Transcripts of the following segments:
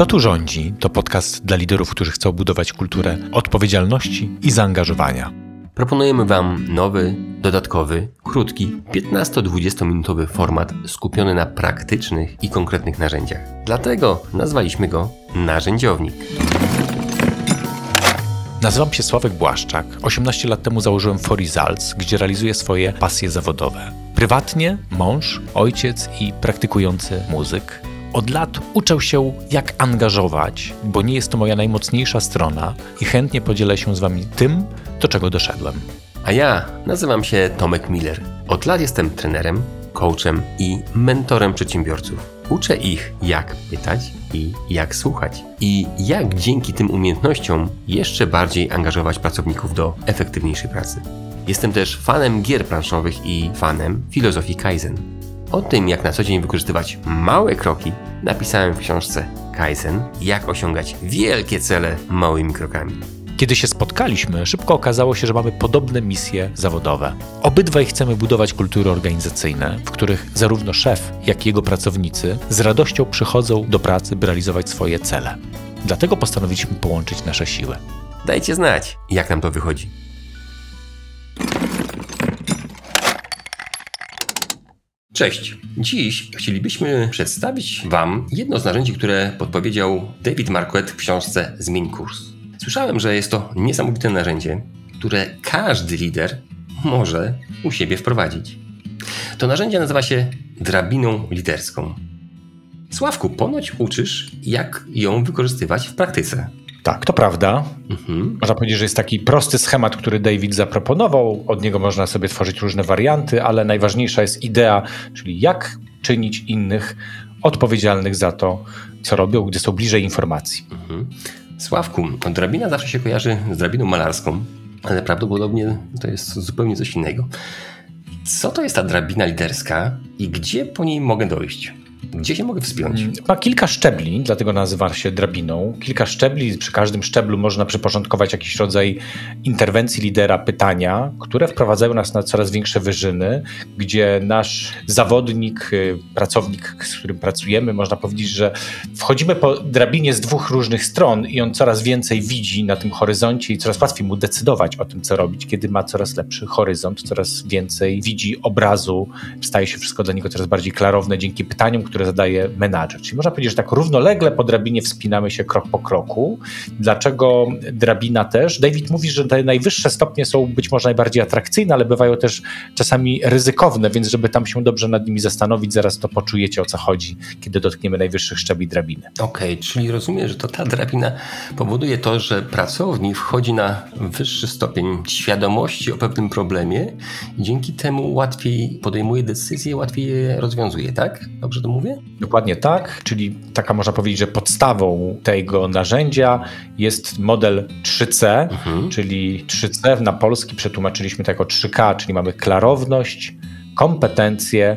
Kto tu rządzi? To podcast dla liderów, którzy chcą budować kulturę odpowiedzialności i zaangażowania. Proponujemy Wam nowy, dodatkowy, krótki, 15-20 minutowy format skupiony na praktycznych i konkretnych narzędziach. Dlatego nazwaliśmy go Narzędziownik. Nazywam się Sławek Błaszczak. 18 lat temu założyłem For Results, gdzie realizuję swoje pasje zawodowe. Prywatnie mąż, ojciec i praktykujący muzyk. Od lat uczę się, jak angażować, bo nie jest to moja najmocniejsza strona i chętnie podzielę się z Wami tym, do czego doszedłem. A ja nazywam się Tomek Miller. Od lat jestem trenerem, coachem i mentorem przedsiębiorców. Uczę ich, jak pytać i jak słuchać. I jak dzięki tym umiejętnościom jeszcze bardziej angażować pracowników do efektywniejszej pracy. Jestem też fanem gier planszowych i fanem filozofii Kaizen. O tym, jak na co dzień wykorzystywać małe kroki, napisałem w książce Kaizen, jak osiągać wielkie cele małymi krokami. Kiedy się spotkaliśmy, szybko okazało się, że mamy podobne misje zawodowe. Obydwaj chcemy budować kultury organizacyjne, w których zarówno szef, jak i jego pracownicy z radością przychodzą do pracy, by realizować swoje cele. Dlatego postanowiliśmy połączyć nasze siły. Dajcie znać, jak nam to wychodzi. Cześć. Dziś chcielibyśmy przedstawić Wam jedno z narzędzi, które podpowiedział David Marquette w książce Zmień kurs. Słyszałem, że jest to niesamowite narzędzie, które każdy lider może u siebie wprowadzić. To narzędzie nazywa się drabiną liderską. Sławku, ponoć uczysz, jak ją wykorzystywać w praktyce. Tak, to prawda. Mhm. Można powiedzieć, że jest taki prosty schemat, który David zaproponował. Od niego można sobie tworzyć różne warianty, ale najważniejsza jest idea, czyli jak czynić innych odpowiedzialnych za to, co robią, gdy są bliżej informacji. Mhm. Sławku, drabina zawsze się kojarzy z drabiną malarską, ale prawdopodobnie to jest zupełnie coś innego. Co to jest ta drabina liderska i gdzie po niej mogę dojść? Gdzie się mogę wspiąć? Mm, ma kilka szczebli, dlatego nazywa się drabiną. Kilka szczebli, przy każdym szczeblu można przyporządkować jakiś rodzaj interwencji lidera, pytania, które wprowadzają nas na coraz większe wyżyny, gdzie nasz zawodnik, y, pracownik, z którym pracujemy, można powiedzieć, że wchodzimy po drabinie z dwóch różnych stron i on coraz więcej widzi na tym horyzoncie i coraz łatwiej mu decydować o tym, co robić, kiedy ma coraz lepszy horyzont, coraz więcej widzi obrazu, staje się wszystko dla niego coraz bardziej klarowne dzięki pytaniom, które zadaje menadżer. Czyli można powiedzieć, że tak równolegle po drabinie wspinamy się krok po kroku. Dlaczego drabina też? David mówi, że te najwyższe stopnie są być może najbardziej atrakcyjne, ale bywają też czasami ryzykowne, więc żeby tam się dobrze nad nimi zastanowić, zaraz to poczujecie o co chodzi, kiedy dotkniemy najwyższych szczebli drabiny. Okej, okay, czyli rozumiem, że to ta drabina powoduje to, że pracownik wchodzi na wyższy stopień świadomości o pewnym problemie i dzięki temu łatwiej podejmuje decyzje, łatwiej je rozwiązuje, tak? Dobrze to mówię? Dokładnie tak, czyli taka można powiedzieć, że podstawą tego narzędzia jest model 3C, mhm. czyli 3C na polski przetłumaczyliśmy to jako 3K, czyli mamy klarowność, kompetencje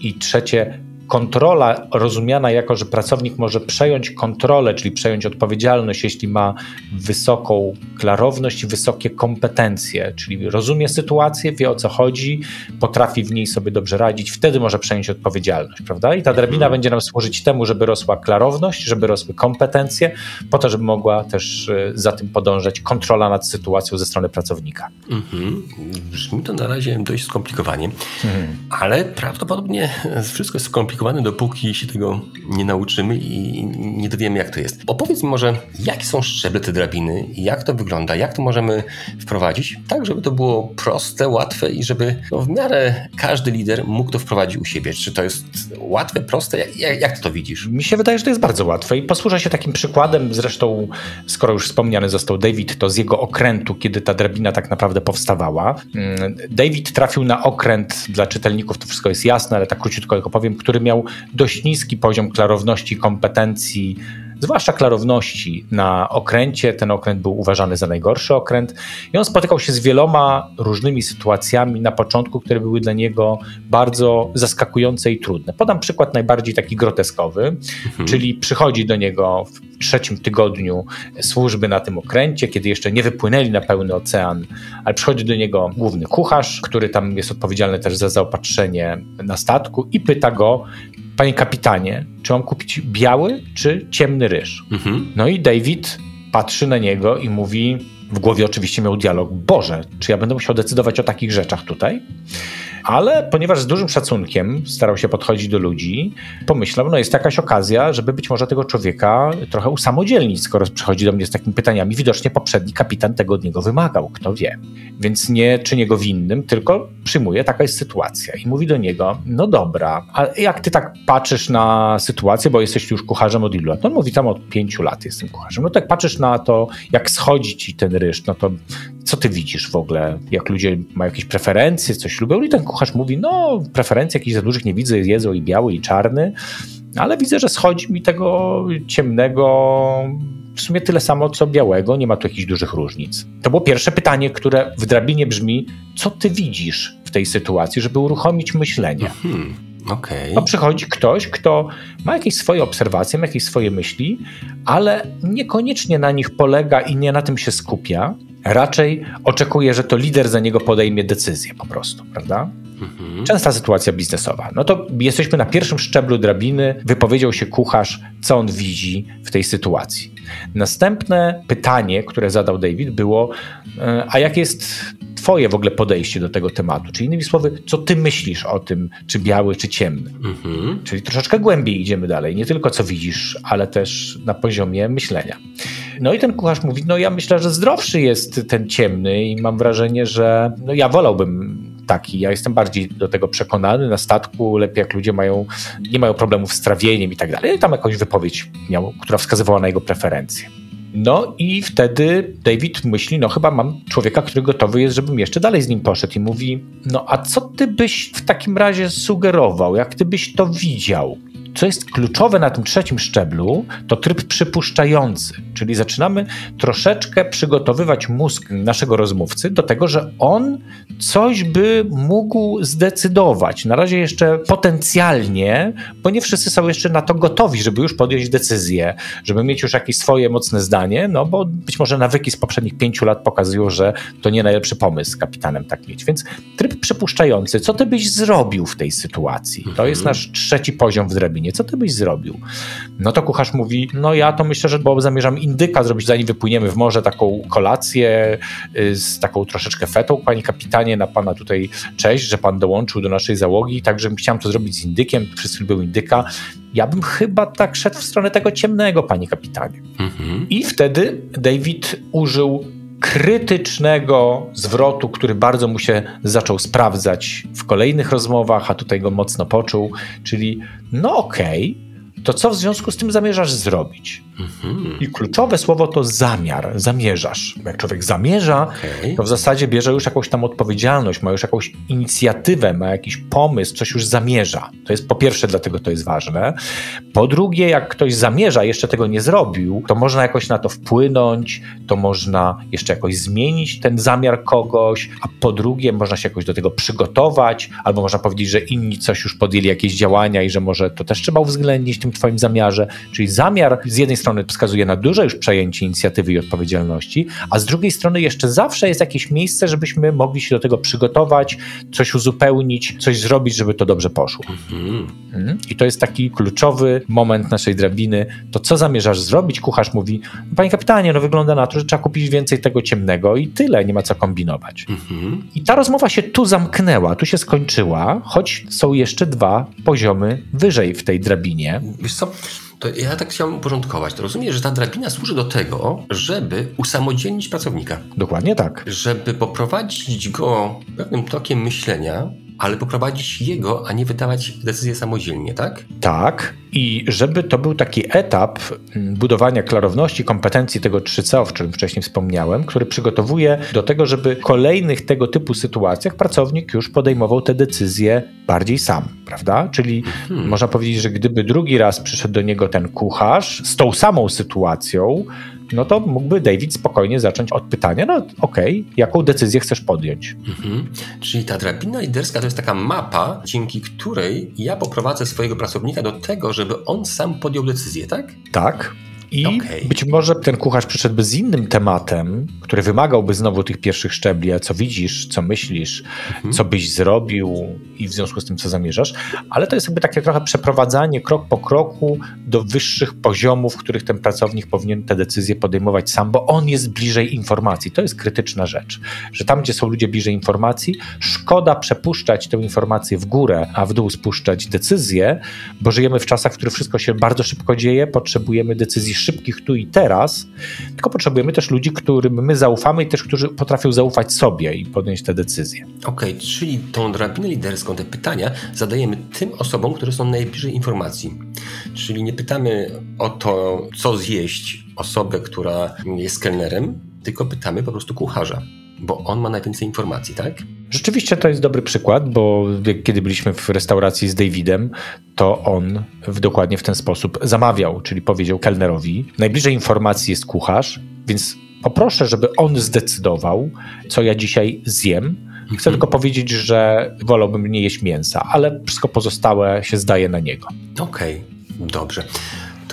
i trzecie kontrola rozumiana jako, że pracownik może przejąć kontrolę, czyli przejąć odpowiedzialność, jeśli ma wysoką klarowność i wysokie kompetencje, czyli rozumie sytuację, wie o co chodzi, potrafi w niej sobie dobrze radzić, wtedy może przejąć odpowiedzialność, prawda? I ta drabina mhm. będzie nam służyć temu, żeby rosła klarowność, żeby rosły kompetencje, po to, żeby mogła też e, za tym podążać kontrola nad sytuacją ze strony pracownika. Mhm. Brzmi to na razie dość skomplikowanie, mhm. ale prawdopodobnie wszystko jest skomplikowane skomplikowane, dopóki się tego nie nauczymy i nie dowiemy, jak to jest. Opowiedz mi może, jakie są szczeble te drabiny, jak to wygląda, jak to możemy wprowadzić, tak żeby to było proste, łatwe i żeby no, w miarę każdy lider mógł to wprowadzić u siebie. Czy to jest łatwe, proste? Jak, jak, to widzisz? Mi się wydaje, że to jest bardzo łatwe i posłużę się takim przykładem, zresztą skoro już wspomniany został David, to z jego okrętu, kiedy ta drabina tak naprawdę powstawała. Mm, David trafił na okręt, dla czytelników to wszystko jest jasne, ale tak króciutko tylko powiem, który miał dość niski poziom klarowności kompetencji zwłaszcza klarowności na okręcie. Ten okręt był uważany za najgorszy okręt i on spotykał się z wieloma różnymi sytuacjami na początku, które były dla niego bardzo zaskakujące i trudne. Podam przykład najbardziej taki groteskowy, mhm. czyli przychodzi do niego w trzecim tygodniu służby na tym okręcie, kiedy jeszcze nie wypłynęli na pełny ocean, ale przychodzi do niego główny kucharz, który tam jest odpowiedzialny też za zaopatrzenie na statku i pyta go, panie kapitanie, czy mam kupić biały czy ciemny ryż? Mhm. No i David patrzy na niego i mówi, w głowie oczywiście miał dialog, Boże, czy ja będę musiał decydować o takich rzeczach tutaj? Ale ponieważ z dużym szacunkiem starał się podchodzić do ludzi, pomyślał, no jest jakaś okazja, żeby być może tego człowieka trochę usamodzielnić, skoro przychodzi do mnie z takimi pytaniami. Widocznie poprzedni kapitan tego od niego wymagał, kto wie. Więc nie czynię go winnym, tylko przyjmuje, taka jest sytuacja. I mówi do niego, no dobra, a jak ty tak patrzysz na sytuację, bo jesteś już kucharzem od ilu lat? No on mówi, tam od pięciu lat jestem kucharzem. No tak patrzysz na to, jak schodzi ci ten ryż, no to co ty widzisz w ogóle? Jak ludzie mają jakieś preferencje, coś lubią? I ten kucharz mówi, no preferencji jakichś za dużych nie widzę, jedzą i biały, i czarny, ale widzę, że schodzi mi tego ciemnego w sumie tyle samo, co białego, nie ma tu jakichś dużych różnic. To było pierwsze pytanie, które w drabinie brzmi, co ty widzisz w tej sytuacji, żeby uruchomić myślenie. Hmm. Okay. No przychodzi ktoś, kto ma jakieś swoje obserwacje, ma jakieś swoje myśli, ale niekoniecznie na nich polega i nie na tym się skupia, Raczej oczekuje, że to lider za niego podejmie decyzję po prostu, prawda? Mhm. Częsta sytuacja biznesowa. No to jesteśmy na pierwszym szczeblu drabiny, wypowiedział się kucharz, co on widzi w tej sytuacji. Następne pytanie, które zadał David, było: e, A jak jest Twoje w ogóle podejście do tego tematu? Czyli innymi słowy, co Ty myślisz o tym, czy biały, czy ciemny? Mhm. Czyli troszeczkę głębiej idziemy dalej. Nie tylko co widzisz, ale też na poziomie myślenia. No i ten kucharz mówi: No, ja myślę, że zdrowszy jest ten ciemny, i mam wrażenie, że no, ja wolałbym taki. Ja jestem bardziej do tego przekonany. Na statku lepiej jak ludzie mają, nie mają problemów z trawieniem i tak dalej. I tam jakąś wypowiedź miał, która wskazywała na jego preferencje. No i wtedy David myśli, no chyba mam człowieka, który gotowy jest, żebym jeszcze dalej z nim poszedł i mówi, no a co ty byś w takim razie sugerował, jak ty byś to widział? Co jest kluczowe na tym trzecim szczeblu, to tryb przypuszczający, czyli zaczynamy troszeczkę przygotowywać mózg naszego rozmówcy do tego, że on coś by mógł zdecydować. Na razie jeszcze potencjalnie, bo nie wszyscy są jeszcze na to gotowi, żeby już podjąć decyzję, żeby mieć już jakieś swoje mocne zdanie, no bo być może nawyki z poprzednich pięciu lat pokazują, że to nie najlepszy pomysł kapitanem tak mieć. Więc tryb przypuszczający, co ty byś zrobił w tej sytuacji? To jest mhm. nasz trzeci poziom w drabinie co ty byś zrobił? No to kucharz mówi, no ja to myślę, że bo zamierzam indyka zrobić, zanim wypłyniemy w morze, taką kolację y, z taką troszeczkę fetą, panie kapitanie, na pana tutaj cześć, że pan dołączył do naszej załogi, także chciałem to zrobić z indykiem, wszyscy lubią indyka. Ja bym chyba tak szedł w stronę tego ciemnego, panie kapitanie. Mhm. I wtedy David użył krytycznego zwrotu, który bardzo mu się zaczął sprawdzać w kolejnych rozmowach, a tutaj go mocno poczuł, czyli no okej, okay, to co w związku z tym zamierzasz zrobić? Mhm. I kluczowe słowo to zamiar, zamierzasz. Jak człowiek zamierza, okay. to w zasadzie bierze już jakąś tam odpowiedzialność, ma już jakąś inicjatywę, ma jakiś pomysł, coś już zamierza. To jest po pierwsze, dlatego to jest ważne. Po drugie, jak ktoś zamierza, jeszcze tego nie zrobił, to można jakoś na to wpłynąć, to można jeszcze jakoś zmienić ten zamiar kogoś, a po drugie, można się jakoś do tego przygotować, albo można powiedzieć, że inni coś już podjęli jakieś działania i że może to też trzeba uwzględnić w tym twoim zamiarze. Czyli zamiar z jednej strony wskazuje na duże już przejęcie inicjatywy i odpowiedzialności, a z drugiej strony jeszcze zawsze jest jakieś miejsce, żebyśmy mogli się do tego przygotować, coś uzupełnić, coś zrobić, żeby to dobrze poszło. Mhm. mhm. I to jest taki kluczowy moment naszej drabiny. To co zamierzasz zrobić? Kucharz mówi, panie kapitanie, no wygląda na to, że trzeba kupić więcej tego ciemnego i tyle, nie ma co kombinować. Mhm. I ta rozmowa się tu zamknęła, tu się skończyła, choć są jeszcze dwa poziomy wyżej w tej drabinie. Wiesz co, to ja tak chciałbym uporządkować. To rozumiem, że ta drabina służy do tego, żeby usamodzielnić pracownika. Dokładnie tak. Żeby poprowadzić go pewnym tokiem myślenia, ale poprowadzić jego, a nie wydawać decyzje samodzielnie, tak? Tak. I żeby to był taki etap mm, budowania klarowności, kompetencji tego 3C, o czym wcześniej wspomniałem, który przygotowuje do tego, żeby w kolejnych tego typu sytuacjach pracownik już podejmował te decyzje bardziej sam, prawda? Czyli hmm. można powiedzieć, że gdyby drugi raz przyszedł do niego ten kucharz z tą samą sytuacją, no to mógłby David spokojnie zacząć od pytania, no okej, okay, jaką decyzję chcesz podjąć? Mhm. Czyli ta drabina liderska to jest taka mapa, dzięki której ja poprowadzę swojego pracownika do tego, żeby on sam podjął decyzję, tak? Tak. I okay. być może ten kucharz przyszedłby z innym tematem, który wymagałby znowu tych pierwszych szczebli, a co widzisz, co myślisz, mhm. co byś zrobił i w związku z tym, co zamierzasz, ale to jest jakby takie trochę przeprowadzanie krok po kroku do wyższych poziomów, w których ten pracownik powinien te decyzje podejmować sam, bo on jest bliżej informacji. To jest krytyczna rzecz, że tam, gdzie są ludzie bliżej informacji, szkoda przepuszczać tę informację w górę, a w dół spuszczać decyzje, bo żyjemy w czasach, w których wszystko się bardzo szybko dzieje, potrzebujemy decyzji szybkich tu i teraz, tylko potrzebujemy też ludzi, którym my zaufamy i też, którzy potrafią zaufać sobie i podjąć te decyzje. Okej, okay, czyli tą drabinę liderską, te pytania zadajemy tym osobom, które są najbliżej informacji. Czyli nie pytamy o to, co zjeść osobę, która jest kelnerem, tylko pytamy po prostu kucharza, bo on ma najwięcej informacji, tak? Rzeczywiście to jest dobry przykład, bo kiedy byliśmy w restauracji z Davidem, to on w, dokładnie w ten sposób zamawiał, czyli powiedział kelnerowi: Najbliżej informacji jest kucharz, więc poproszę, żeby on zdecydował, co ja dzisiaj zjem. Chcę mhm. tylko powiedzieć, że wolałbym nie jeść mięsa, ale wszystko pozostałe się zdaje na niego. Okej, okay, dobrze.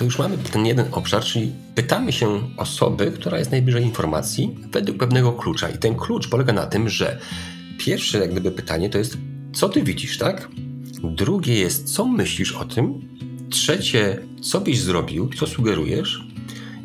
To już mamy ten jeden obszar, czyli pytamy się osoby, która jest najbliżej informacji według pewnego klucza. I ten klucz polega na tym, że pierwsze jak gdyby pytanie to jest, co ty widzisz, tak? Drugie jest, co myślisz o tym? Trzecie, co byś zrobił, co sugerujesz?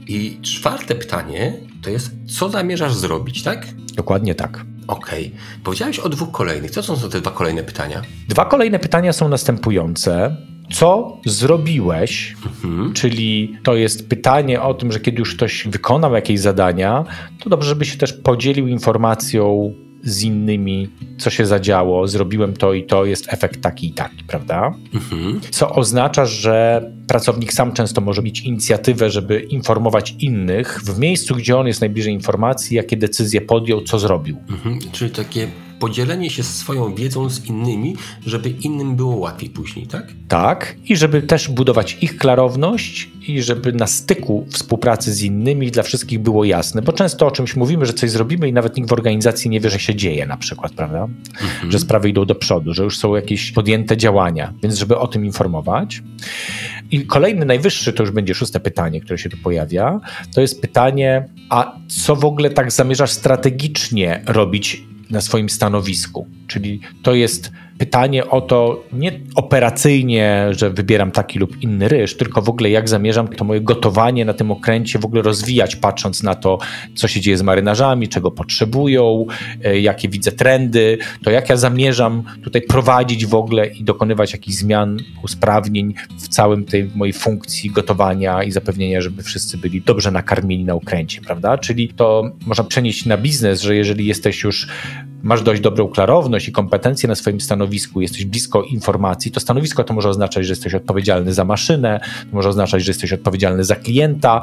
I czwarte pytanie to jest, co zamierzasz zrobić, tak? Dokładnie tak. Okej. Okay. Powiedziałeś o dwóch kolejnych. Co są te dwa kolejne pytania? Dwa kolejne pytania są następujące. Co zrobiłeś? Mhm. Czyli to jest pytanie o tym, że kiedy już ktoś wykonał jakieś zadania, to dobrze, żeby się też podzielił informacją z innymi, co się zadziało, zrobiłem to i to, jest efekt taki i taki, prawda? Mhm. Co oznacza, że pracownik sam często może mieć inicjatywę, żeby informować innych w miejscu, gdzie on jest najbliżej informacji, jakie decyzje podjął, co zrobił. Mhm. Czyli takie podzielenie się swoją wiedzą z innymi, żeby innym było łatwiej później, tak? Tak, i żeby też budować ich klarowność i żeby na styku współpracy z innymi dla wszystkich było jasne, bo często o czymś mówimy, że coś zrobimy i nawet nikt w organizacji nie wie, że się dzieje na przykład, prawda? Mhm. Że sprawy idą do przodu, że już są jakieś podjęte działania, więc żeby o tym informować. I kolejny, najwyższy, to już będzie szóste pytanie, które się tu pojawia, to jest pytanie, a co w ogóle tak zamierzasz strategicznie robić na swoim stanowisku. Czyli to jest pytanie o to nie operacyjnie, że wybieram taki lub inny ryż, tylko w ogóle jak zamierzam to moje gotowanie na tym okręcie w ogóle rozwijać, patrząc na to, co się dzieje z marynarzami, czego potrzebują, e, jakie widzę trendy, to jak ja zamierzam tutaj prowadzić w ogóle i dokonywać jakichś zmian, usprawnień w całym tej mojej funkcji gotowania i zapewnienia, żeby wszyscy byli dobrze nakarmieni na okręcie, prawda? Czyli to można przenieść na biznes, że jeżeli jesteś już masz dość dobrą klarowność i kompetencje na swoim stanowisku, jesteś blisko informacji, to stanowisko to może oznaczać, że jesteś odpowiedzialny za maszynę, to może oznaczać, że jesteś odpowiedzialny za klienta,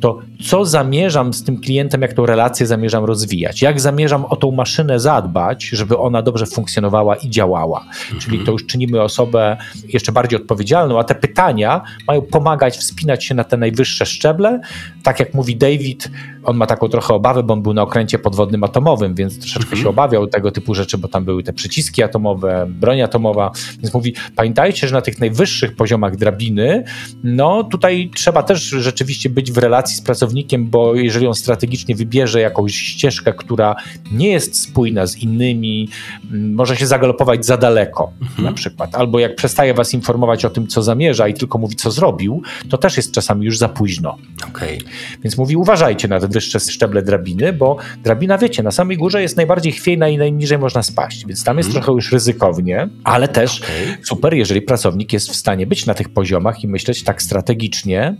to co zamierzam z tym klientem, jak tą relację zamierzam rozwijać, jak zamierzam o tą maszynę zadbać, żeby ona dobrze funkcjonowała i działała. Mhm. Czyli to już czynimy osobę jeszcze bardziej odpowiedzialną, a te pytania mają pomagać wspinać się na te najwyższe szczeble. Tak jak mówi David, on ma taką trochę obawę, bo on był na okręcie podwodnym atomowym, więc troszeczkę mhm. się obawiał tego typu rzeczy, bo tam były te przyciski atomowe, broń atomowa, więc mówi, pamiętajcie, że na tych najwyższych poziomach drabiny, no tutaj trzeba też rzeczywiście być w relacji z pracownikiem, bo jeżeli on strategicznie wybierze jakąś ścieżkę, która nie jest spójna z innymi, może się zagalopować za daleko mhm. na przykład, albo jak przestaje was informować o tym, co zamierza i tylko mówi, co zrobił, to też jest czasami już za późno. Okay. Więc mówi, uważajcie na te wyższe szczeble drabiny, bo drabina, wiecie, na samej górze jest najbardziej chwiejna i najniżej można spaść, więc tam jest hmm. trochę już ryzykownie, ale też okay. super, jeżeli pracownik jest w stanie być na tych poziomach i myśleć tak strategicznie,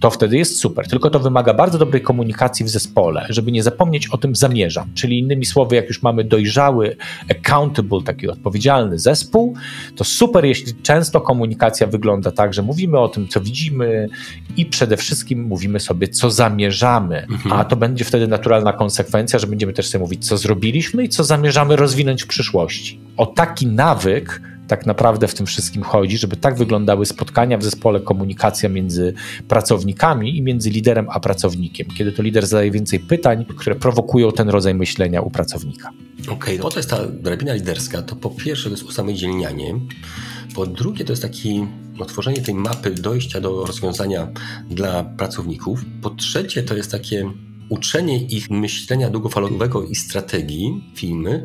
to wtedy jest super. Tylko to wymaga bardzo dobrej komunikacji w zespole, żeby nie zapomnieć o tym zamierzam. Czyli innymi słowy, jak już mamy dojrzały, accountable, taki odpowiedzialny zespół, to super, jeśli często komunikacja wygląda tak, że mówimy o tym, co widzimy i przede wszystkim mówimy sobie, co zamierzamy. Mhm a to będzie wtedy naturalna konsekwencja, że będziemy też sobie mówić, co zrobiliśmy i co zamierzamy rozwinąć w przyszłości. O taki nawyk tak naprawdę w tym wszystkim chodzi, żeby tak wyglądały spotkania w zespole, komunikacja między pracownikami i między liderem a pracownikiem, kiedy to lider zadaje więcej pytań, które prowokują ten rodzaj myślenia u pracownika. Okej, okay, no to jest ta drabina liderska. To po pierwsze to jest usamodzielnianie, po drugie to jest taki otworzenie tej mapy dojścia do rozwiązania dla pracowników. Po trzecie, to jest takie uczenie ich myślenia długofalowego i strategii firmy.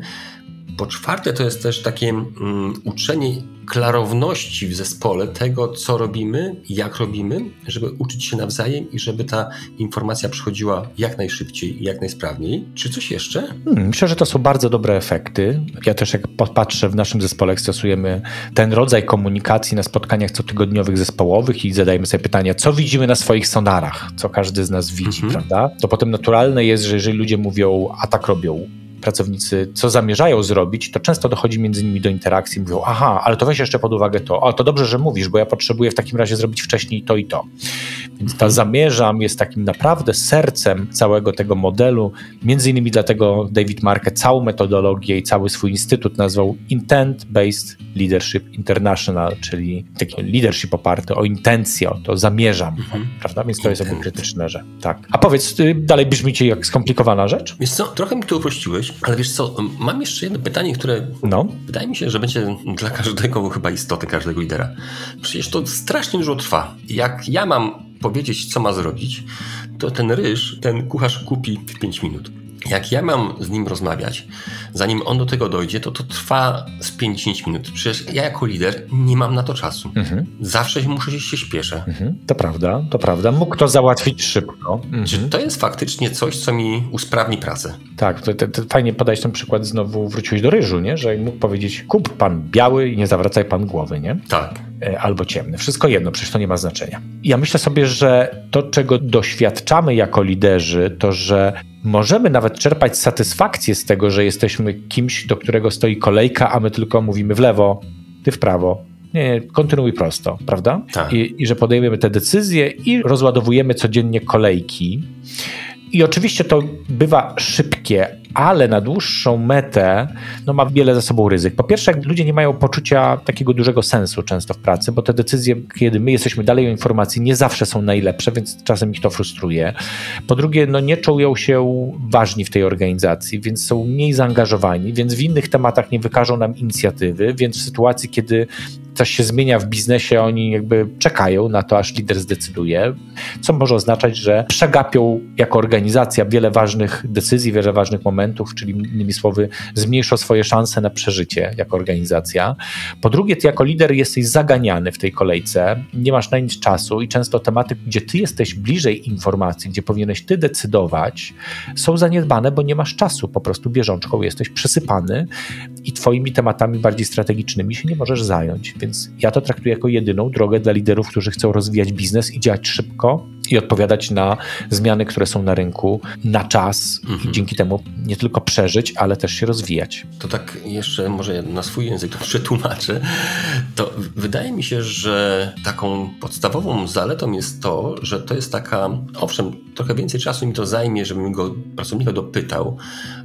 Po czwarte, to jest też takie um, uczenie klarowności w zespole tego, co robimy, jak robimy, żeby uczyć się nawzajem i żeby ta informacja przychodziła jak najszybciej i jak najsprawniej. Czy coś jeszcze? Hmm, myślę, że to są bardzo dobre efekty. Ja też jak popatrzę w naszym zespole, jak stosujemy ten rodzaj komunikacji na spotkaniach cotygodniowych zespołowych i zadajemy sobie pytania, co widzimy na swoich sonarach, co każdy z nas widzi, mhm. prawda? To potem naturalne jest, że jeżeli ludzie mówią, a tak robią, pracownicy co zamierzają zrobić, to często dochodzi między nimi do interakcji. Mówią, aha, ale to weź jeszcze pod uwagę to. O, to dobrze, że mówisz, bo ja potrzebuję w takim razie zrobić wcześniej to i to. Więc ta zamierzam jest takim naprawdę sercem całego tego modelu. Między innymi dlatego David Marke całą metodologię i cały swój instytut nazwał Intent-Based Leadership International, czyli taki leadership oparty o intencję, o to zamierzam, mhm. prawda? Więc to jest jakby krytyczne, że tak. A powiedz, y, dalej brzmi ci jak skomplikowana rzecz? Wiesz co, trochę mi to uprościłeś, ale wiesz co, mam jeszcze jedno pytanie, które no. wydaje mi się, że będzie dla każdego chyba istoty, każdego lidera. Przecież to strasznie dużo trwa. Jak ja mam powiedzieć, co ma zrobić, to ten ryż, ten kucharz kupi w 5 minut. Jak ja mam z nim rozmawiać, zanim on do tego dojdzie, to to trwa z 5 minut. Przecież ja jako lider nie mam na to czasu. Mhm. Zawsze muszę się śpieszę. Mhm. To prawda, to prawda. Mógł to załatwić szybko. Mhm. Czy to jest faktycznie coś, co mi usprawni pracę? Tak, to, to, to fajnie podać ten przykład, znowu wróciłeś do ryżu, nie? że mógł powiedzieć kup pan biały i nie zawracaj pan głowy, nie? Tak. E, albo ciemny. Wszystko jedno, przecież to nie ma znaczenia. Ja myślę sobie, że to, czego doświadczamy jako liderzy, to że możemy nawet czerpać satysfakcję z tego, że jesteśmy kimś, do którego stoi kolejka, a my tylko mówimy w lewo, ty w prawo. Nie, kontynuuj prosto, prawda? Tak. I, I że podejmujemy te decyzje i rozładowujemy codziennie kolejki. I oczywiście to bywa szybkie, ale na dłuższą metę no, ma wiele za sobą ryzyk. Po pierwsze, ludzie nie mają poczucia takiego dużego sensu często w pracy, bo te decyzje, kiedy my jesteśmy dalej o informacji, nie zawsze są najlepsze, więc czasem ich to frustruje. Po drugie, no, nie czują się ważni w tej organizacji, więc są mniej zaangażowani, więc w innych tematach nie wykażą nam inicjatywy, więc w sytuacji, kiedy coś się zmienia w biznesie, oni jakby czekają na to, aż lider zdecyduje, co może oznaczać, że przegapią jako organizacja wiele ważnych decyzji, wiele ważnych momentów, czyli innymi słowy, zmniejszą swoje szanse na przeżycie jako organizacja. Po drugie, ty jako lider jesteś zaganiany w tej kolejce, nie masz na nic czasu i często tematy, gdzie ty jesteś bliżej informacji, gdzie powinieneś ty decydować, są zaniedbane, bo nie masz czasu, po prostu bieżączką jesteś przysypany i twoimi tematami bardziej strategicznymi się nie możesz zająć. Więc ja to traktuję jako jedyną drogę dla liderów, którzy chcą rozwijać biznes i działać szybko i odpowiadać na zmiany, które są na rynku na czas mhm. i dzięki temu nie tylko przeżyć, ale też się rozwijać. To tak jeszcze może na swój język to przetłumaczę. To wydaje mi się, że taką podstawową zaletą jest to, że to jest taka, owszem, trochę więcej czasu mi to zajmie, żebym go pracownika dopytał,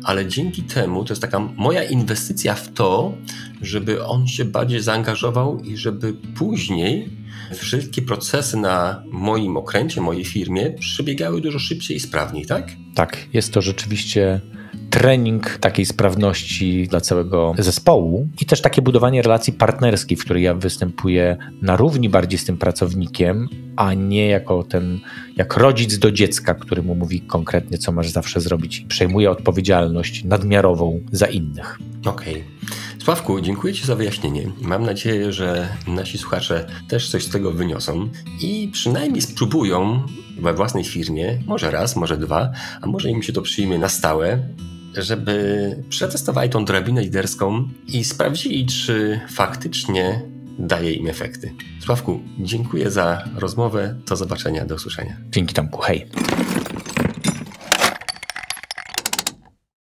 ale dzięki temu to jest taka moja inwestycja w to, żeby on się bardziej zaangażował i żeby później wszystkie procesy na moim okręcie, mojej firmie przebiegały dużo szybciej i sprawniej, tak? Tak, jest to rzeczywiście trening takiej sprawności dla całego zespołu i też takie budowanie relacji partnerskiej, w której ja występuję na równi bardziej z tym pracownikiem, a nie jako ten, jak rodzic do dziecka, który mu mówi konkretnie, co masz zawsze zrobić i przejmuje odpowiedzialność nadmiarową za innych. Okej. Okay. Sławku, dziękuję Ci za wyjaśnienie. Mam nadzieję, że nasi słuchacze też coś z tego wyniosą i przynajmniej spróbują we własnej firmie, może raz, może dwa, a może im się to przyjmie na stałe, żeby przetestowali tą drabinę liderską i sprawdzili, czy faktycznie daje im efekty. Sławku, dziękuję za rozmowę. Do zobaczenia, do usłyszenia. Dzięki Tomku, hej.